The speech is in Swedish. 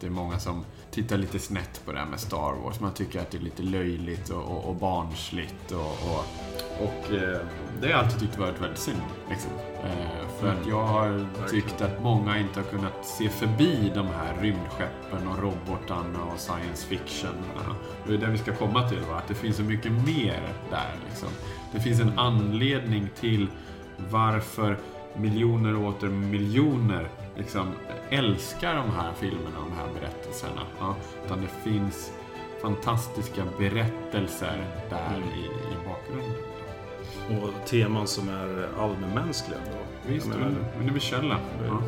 det är många som tittar lite snett på det här med Star Wars. Man tycker att det är lite löjligt och, och, och barnsligt. Och, och, och eh, det har jag alltid tyckt varit väldigt synd. Liksom. Eh, för att jag har tyckt att många inte har kunnat se förbi de här rymdskeppen och robotarna och science fiction. Det är det vi ska komma till, va? att det finns så mycket mer där. Liksom. Det finns en anledning till varför miljoner och åter miljoner liksom älskar de här filmerna och de här berättelserna. Ja, utan det finns fantastiska berättelser där Mm. i, i bakgrunden. Och teman som är allmänmänskliga. Då. Visst, universella. Ja.